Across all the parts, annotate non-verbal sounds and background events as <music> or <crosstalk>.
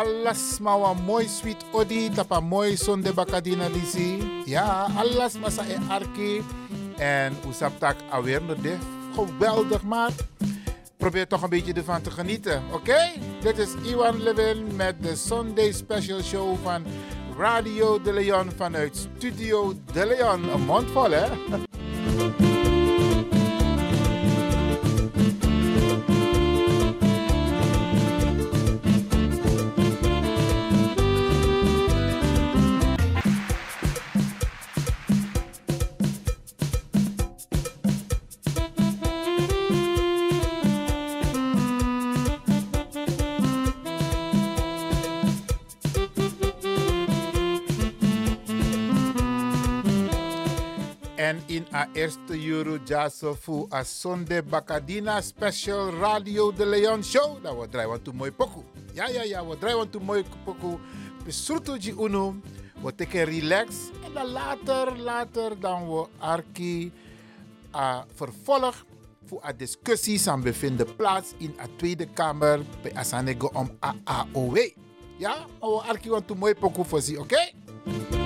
Alles maar wat mooi sweet odi tapa mooi zonde bakadina. Ja, alles masa e arki. En usaptak alweer nog de geweldig maar. Probeer toch een beetje ervan te genieten, oké? Dit is Iwan Levin met de Sunday Special Show van Radio De Leon vanuit Studio De Leon. Een mond vol, hè? <laughs> in a eerste euro jaso fu a Sonde Bacadina Special Radio de Leon Show. Dat we draaien to mooi poku. Ja, ja, ja, we draaien to mooi poku. Besurto ji uno. We teken relax. En dan later, later, dan we arki a vervolg voor a discussies aan bevinden plaats in a Tweede Kamer bij Asanego om AAOW. Ja, we arki want mooi poku voor oké? t'aime,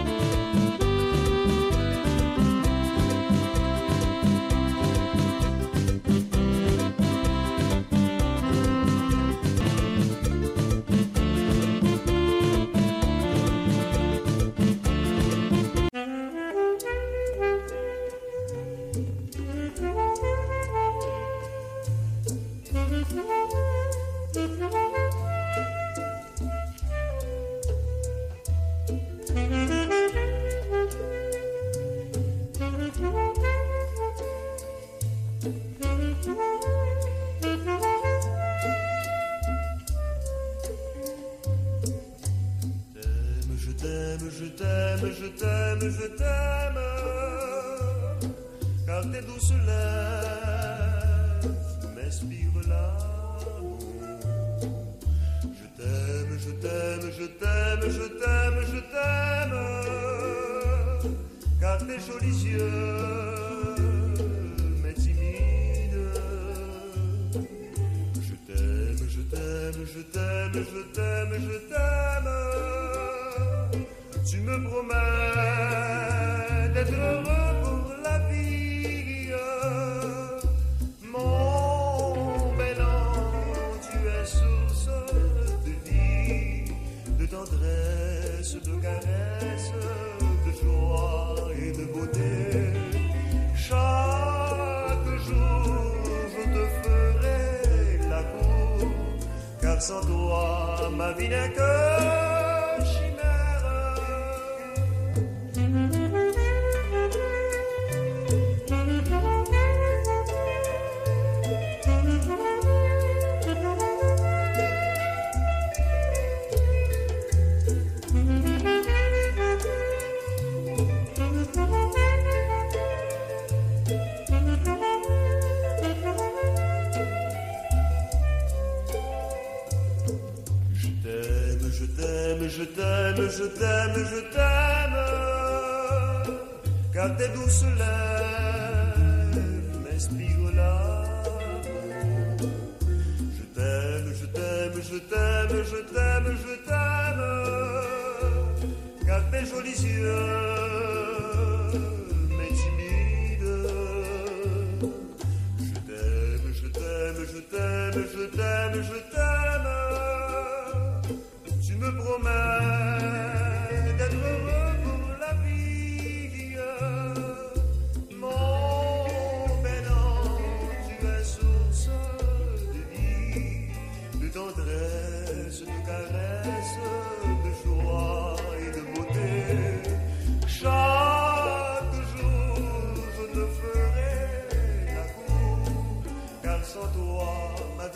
Tu me promets d'être heureux pour la vie. Mon bel ange, tu es source de vie, de tendresse, de caresse, de joie et de beauté. Chaque jour, je te ferai la cour, car sans toi, ma vie n'est que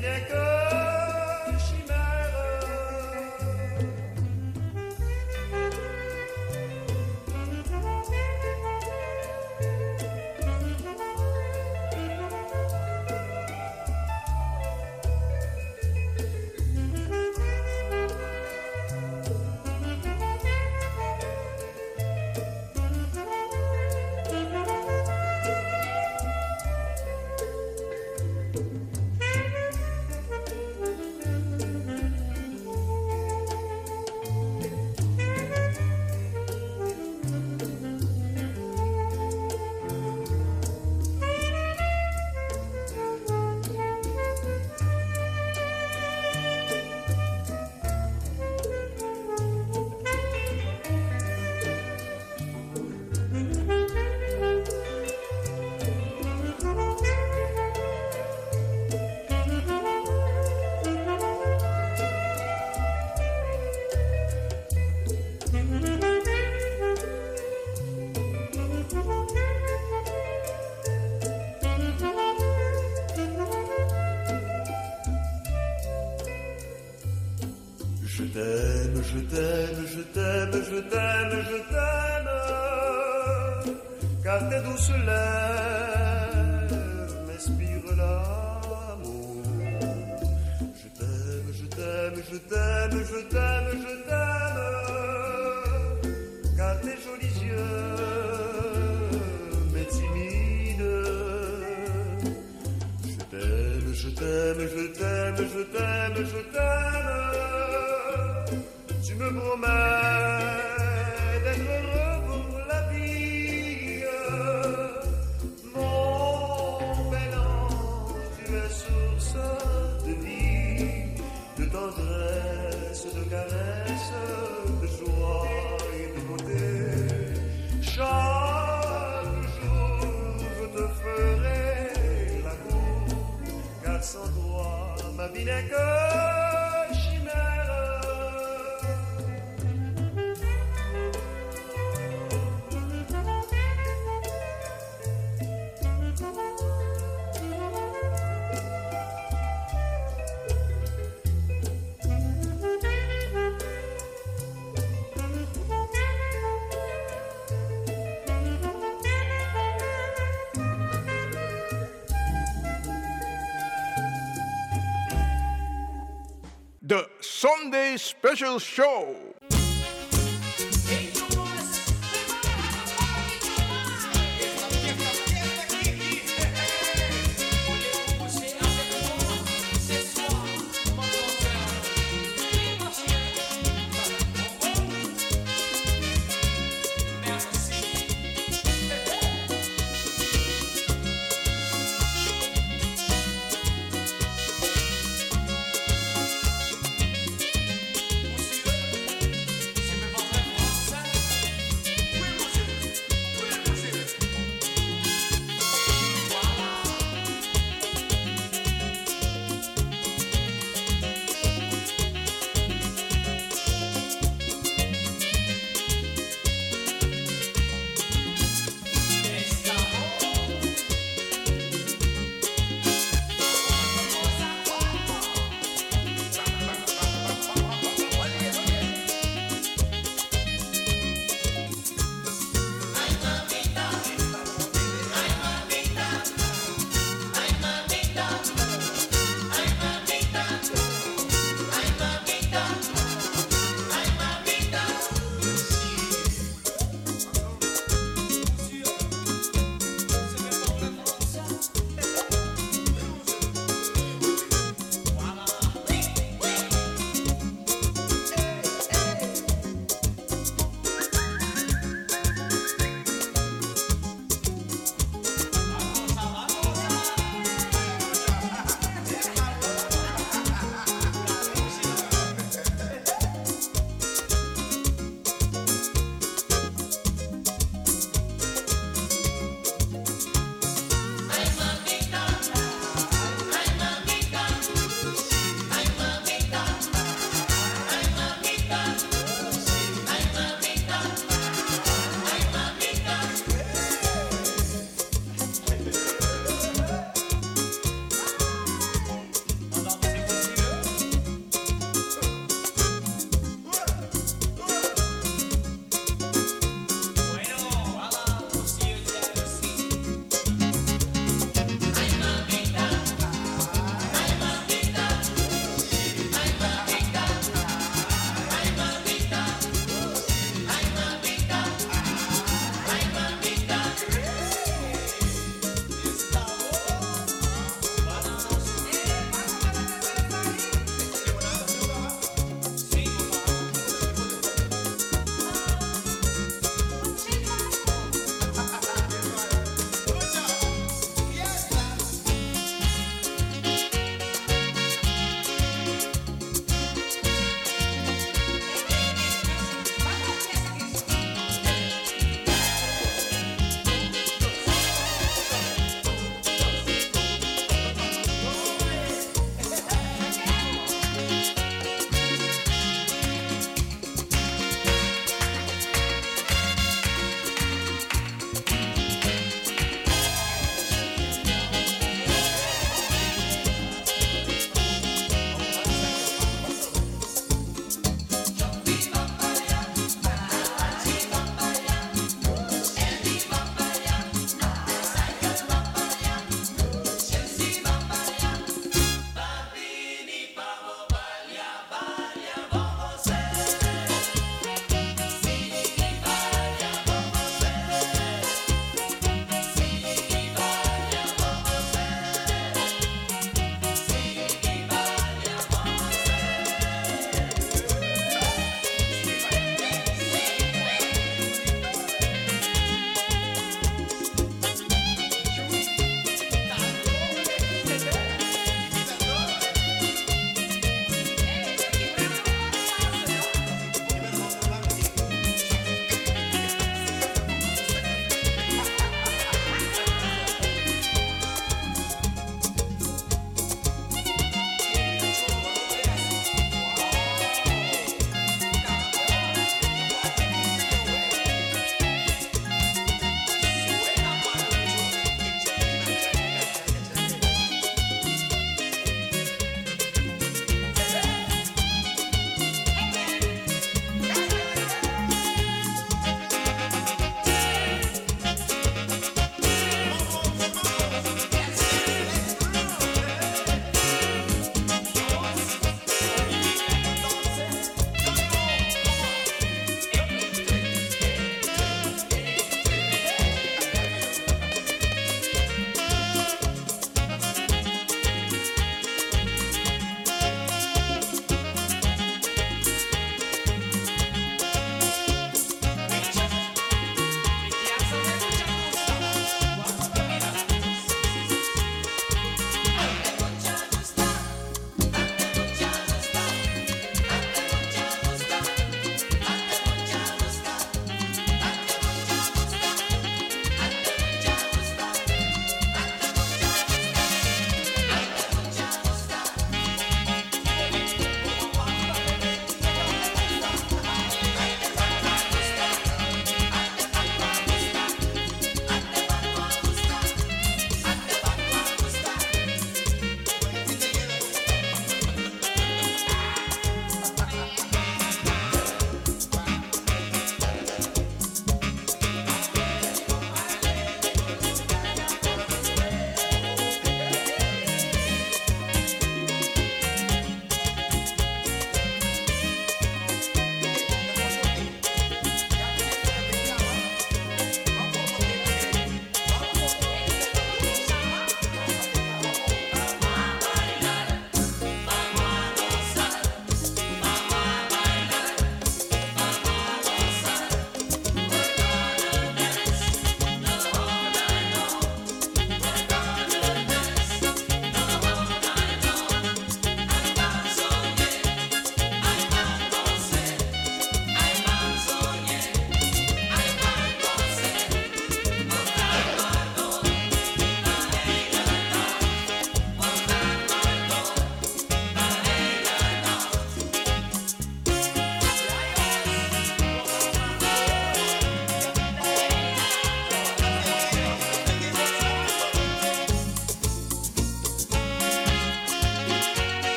Direct je t'aime, je t'aime, je t'aime, je t'aime, car tes douces lèvres m'inspirent l'amour. Je t'aime, je t'aime, je t'aime, je t'aime, je t'aime, car tes jolis yeux m'intimident. Je t'aime, je t'aime, je t'aime, je t'aime, je t'aime. Sunday Special Show.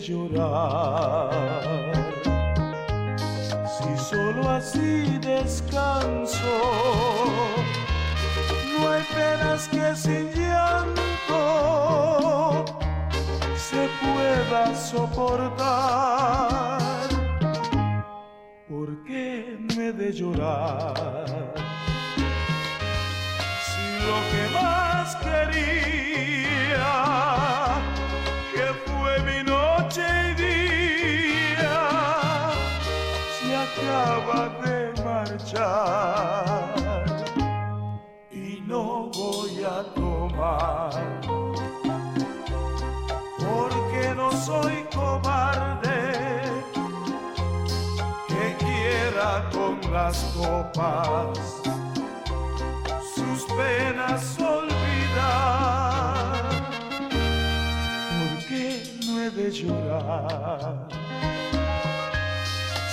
llorar. Si solo así descanso, no hay penas que sin llanto se pueda soportar. ¿Por qué me de llorar? Si lo que más quería las copas, sus penas olvidar. ¿Por qué no he de llorar?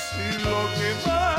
Si lo que más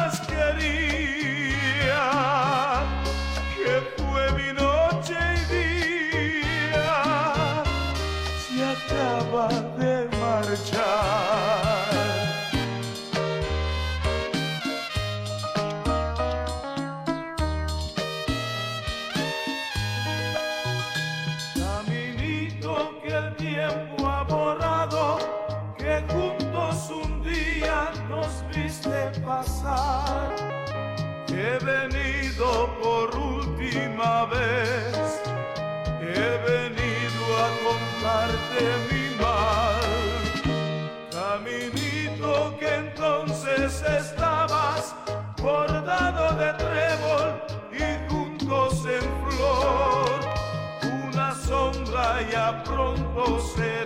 pronto se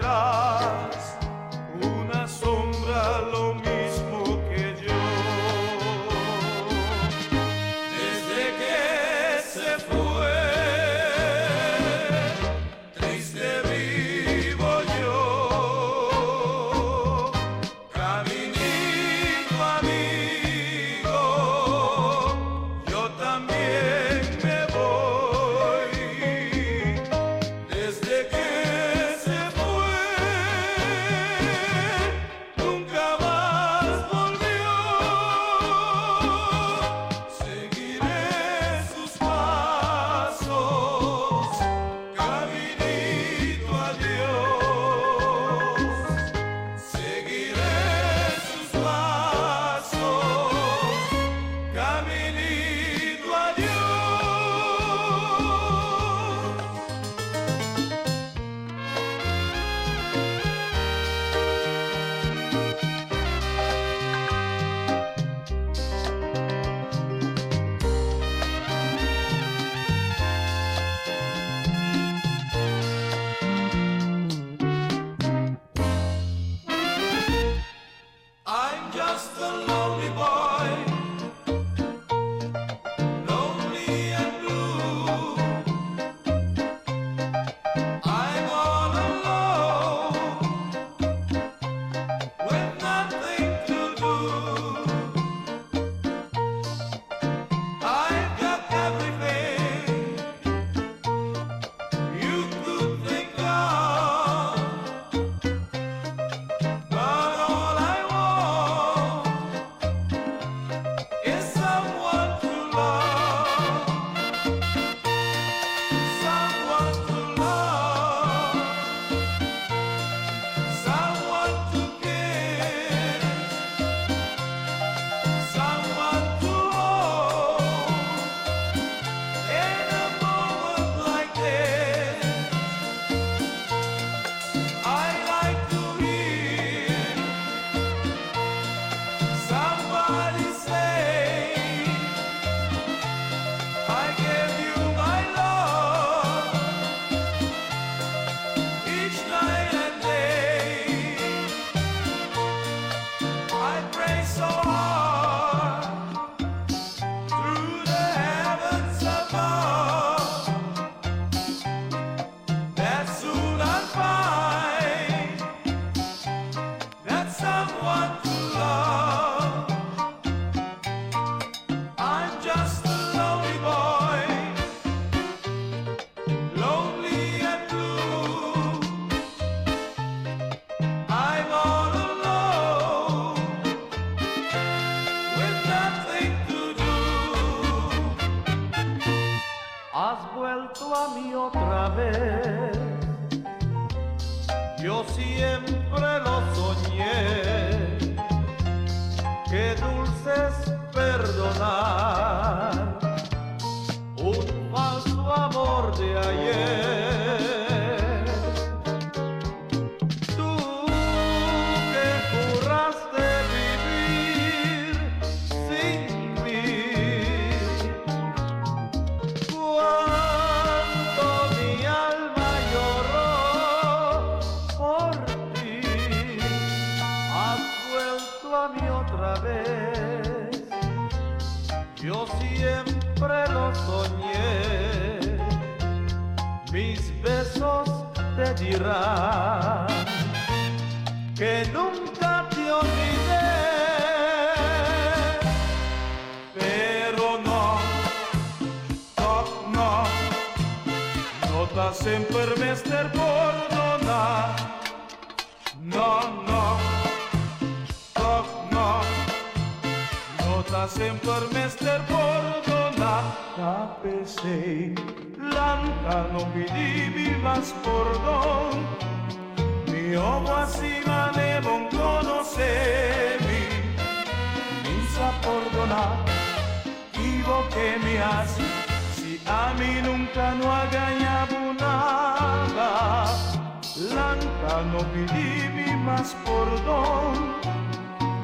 a mí otra vez. Yo siempre no t'ha sempre mester perdonar. No, no, no, no, no t'ha sempre mester perdonar. Tapesei, lanca no pidivi mas perdón. Mi ojo así manevon conocevi, minsa perdonar que me hace si a mí nunca no ha ganado nada. Lanca no pedí más perdón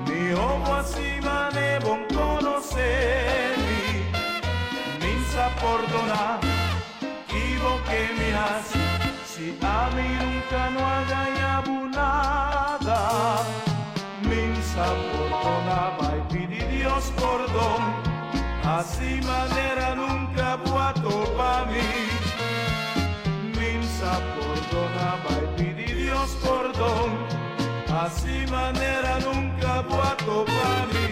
mi ojo así manevo conocer minsa perdonar que me hace si a mí nunca no ha ganado nada minsa perdonaba y pidi Dios perdón Así manera nunca puedo pa' mí. Minsa perdonaba y pidi Dios perdón. Así manera nunca puedo pa' mí.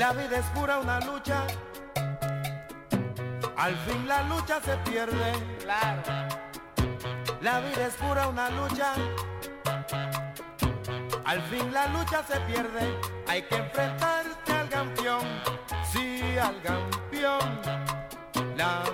La vida es pura una lucha. Al fin la lucha se pierde. La vida es pura una lucha. Al fin la lucha se pierde. Hay que enfrentarte al campeón. Sí, al campeón. La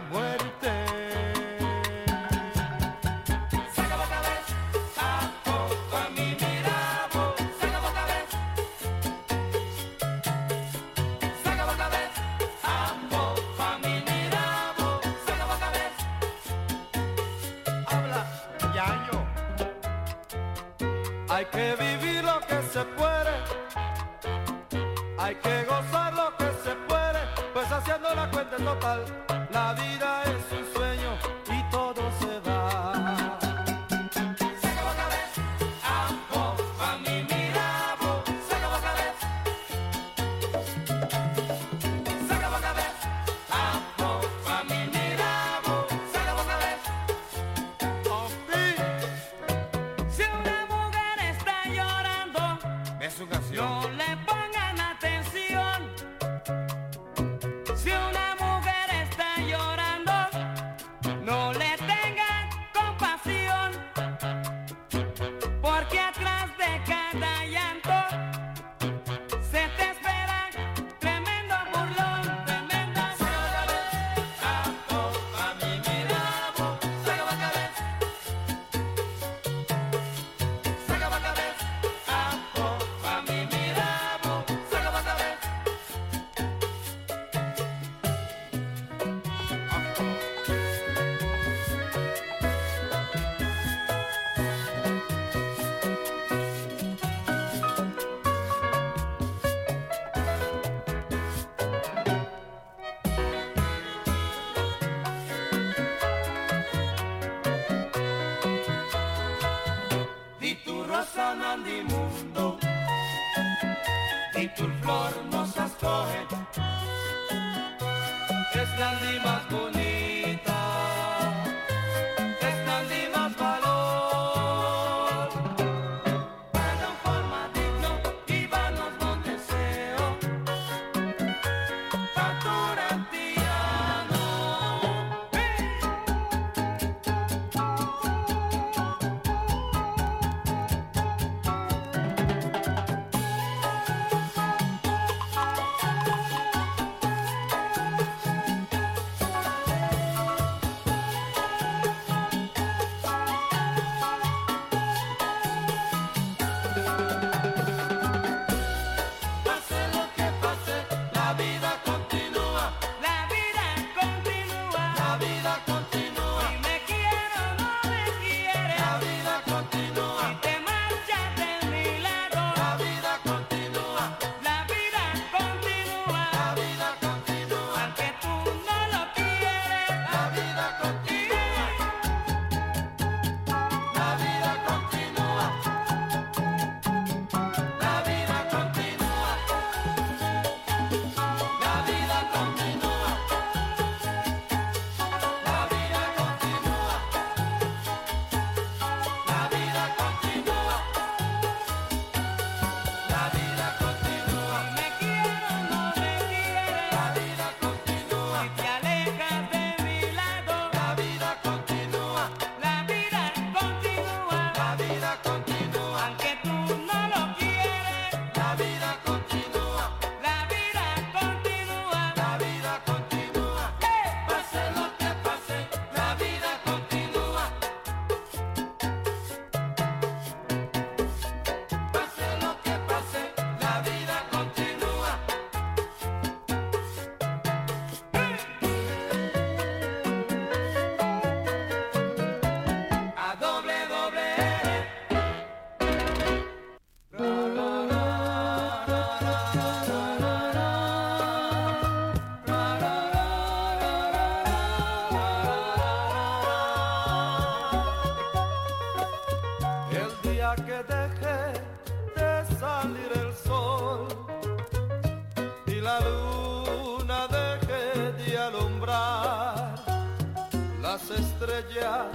estrellas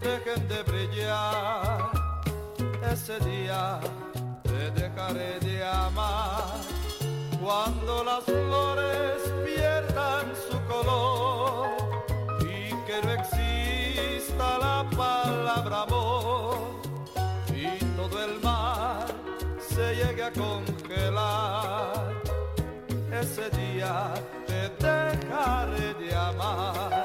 dejen de brillar, ese día te dejaré de amar. Cuando las flores pierdan su color y que no exista la palabra amor y todo el mar se llegue a congelar, ese día te dejaré de amar.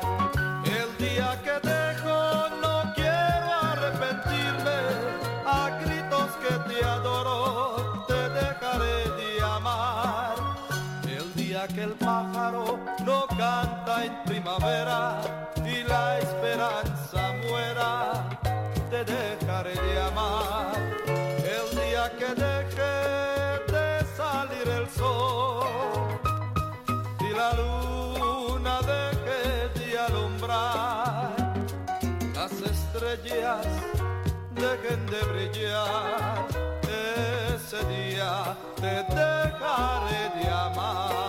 ese día te dejaré de amar.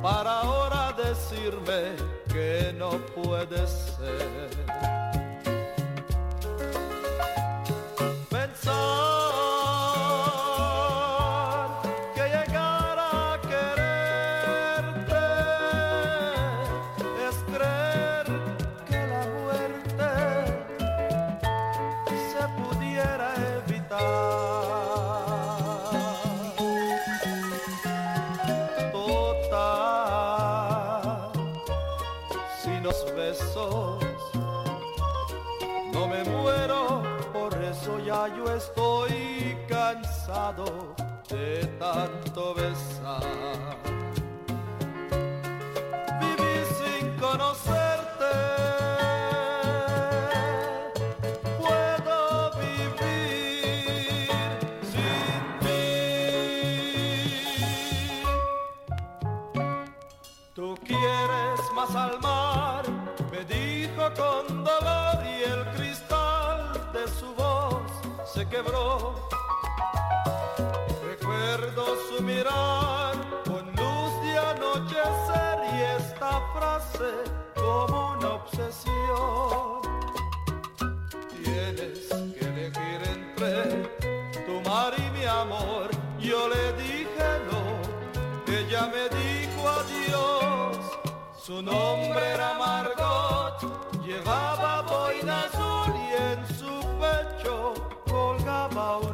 para ahora decirme que no puede ser. cansado de tanto besar. Viví sin conocerte. Puedo vivir sin ti. Tú quieres más al mar, me dijo con dolor y el cristal de su voz se quebró mirar con luz de anochecer y esta frase como una obsesión. Tienes que elegir entre tu mar y mi amor. Yo le dije no, ella me dijo adiós. Su nombre era Margot, llevaba boina azul y en su pecho colgaba un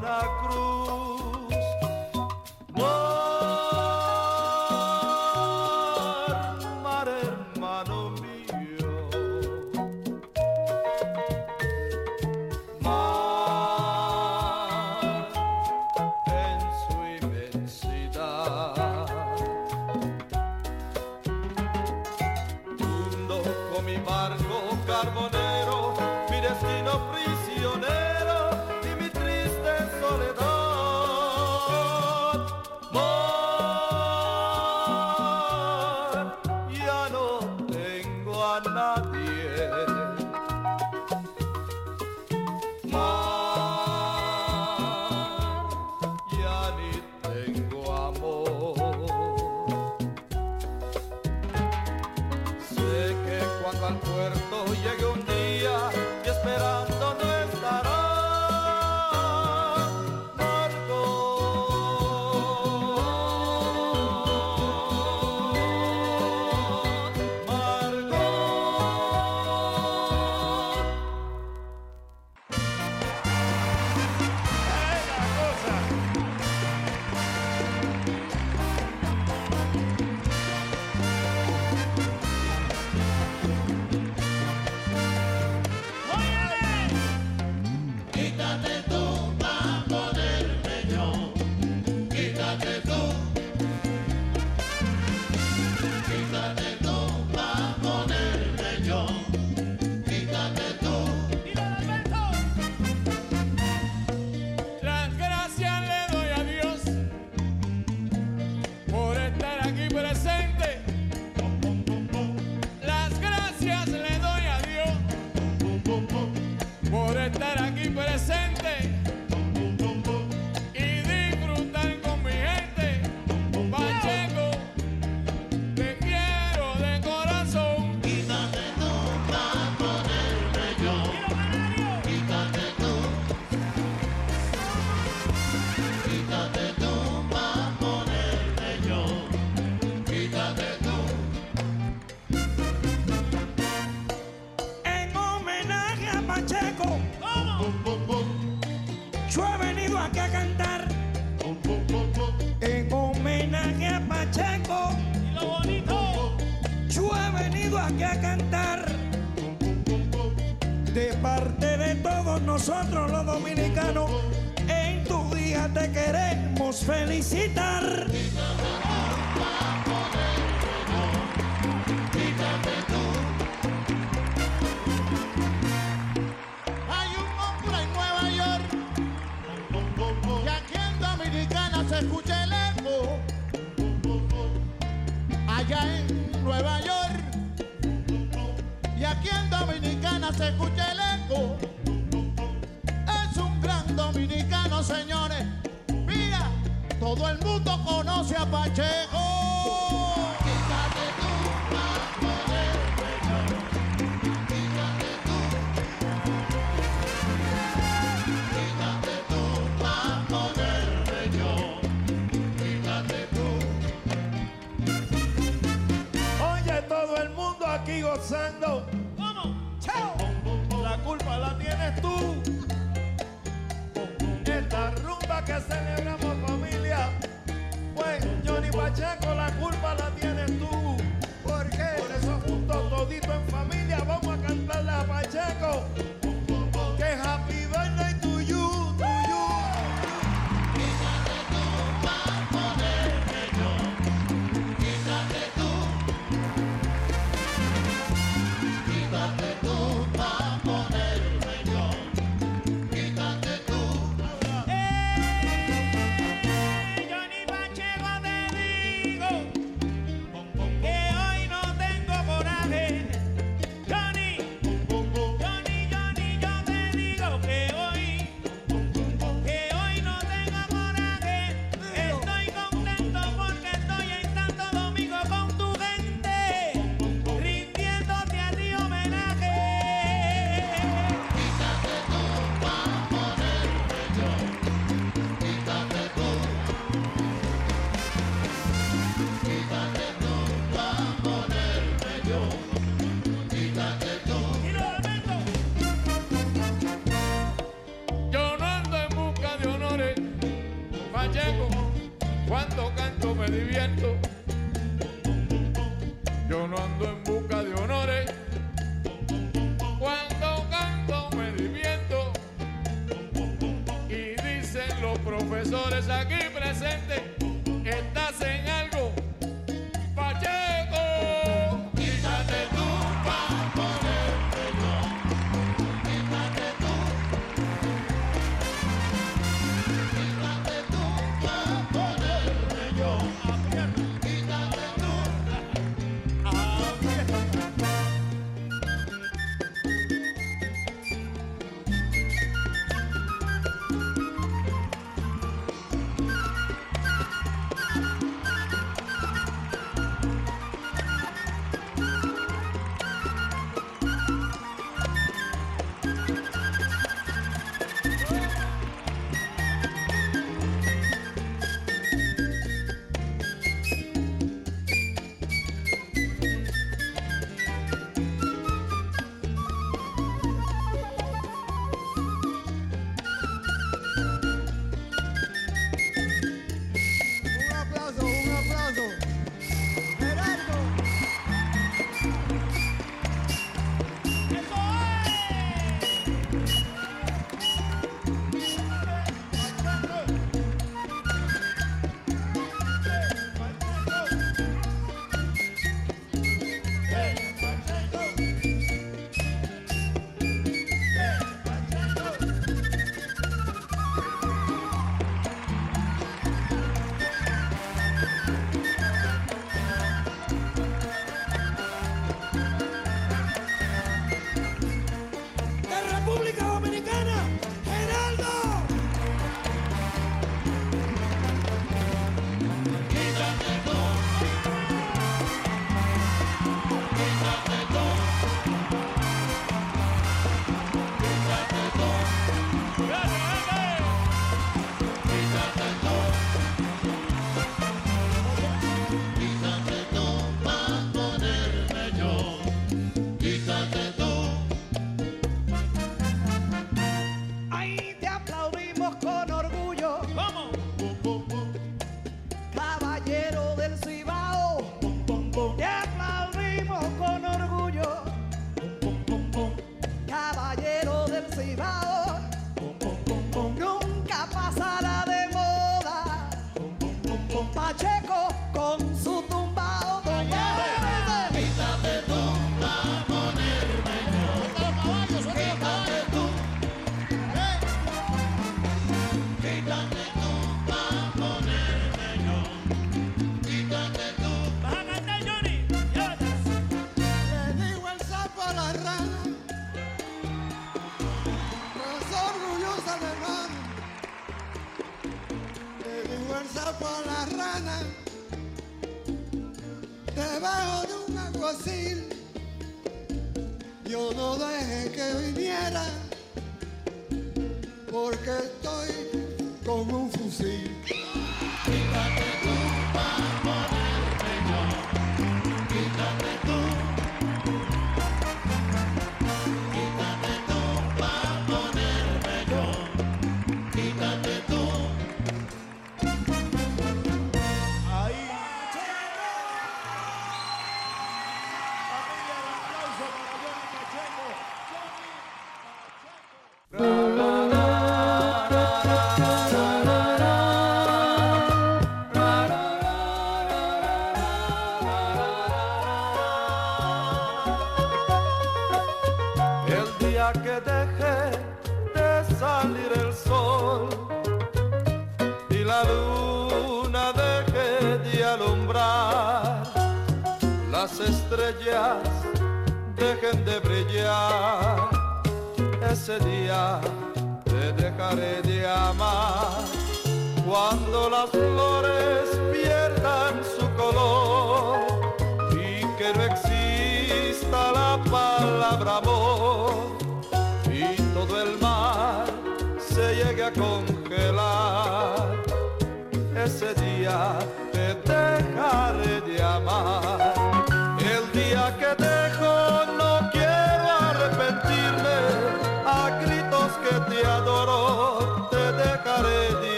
aquí presentes,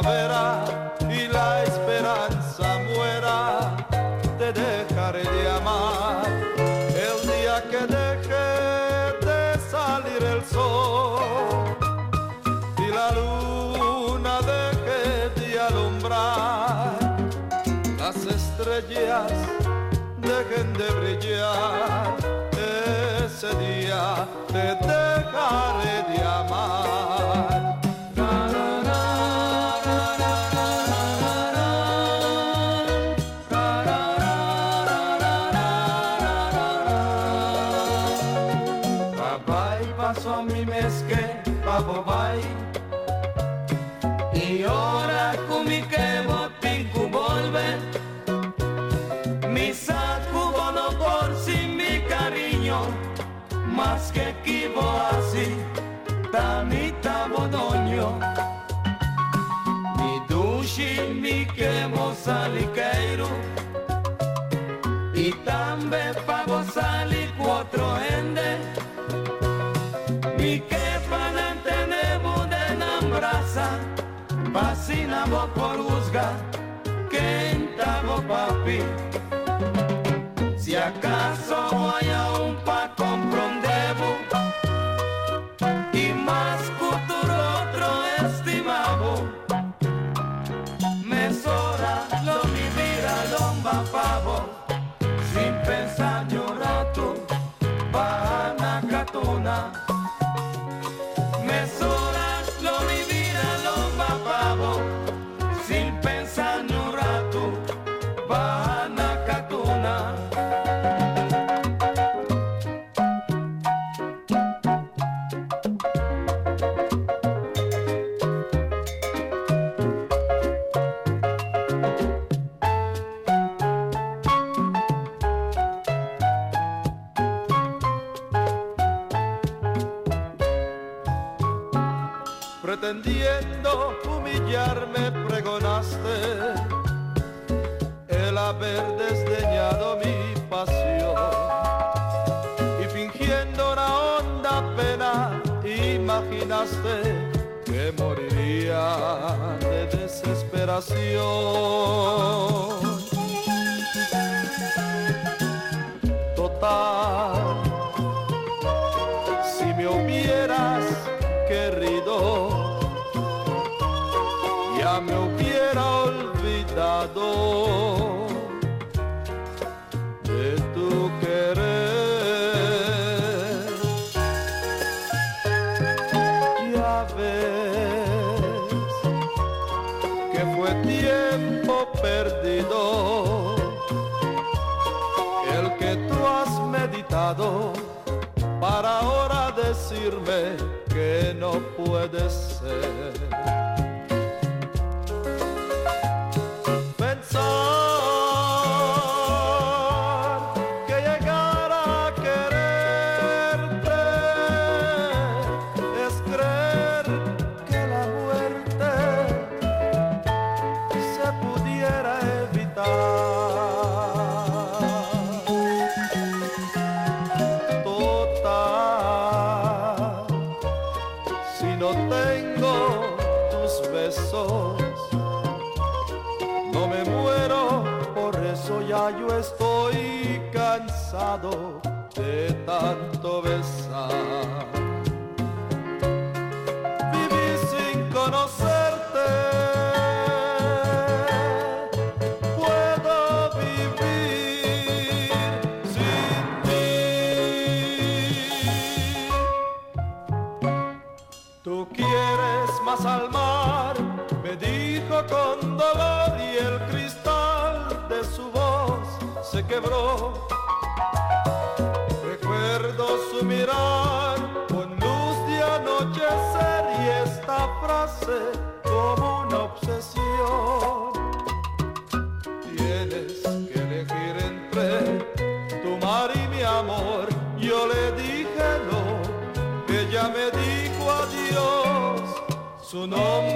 primavera a mi meske pabobai I ora kumi kebo tinku volve Mi sacudo no por sin mi cariño Más que equivo así Tanita bodoño. Mi dushi mi kebo salikeiro Y tambe pavo sali i que planete ne bude nam brasa, pa sinavo poruzga, kentavo papi. Si acaso voy a un imaginaste que moriría de desesperación. más al mar, me dijo con dolor y el cristal de su voz se quebró. Nosso nome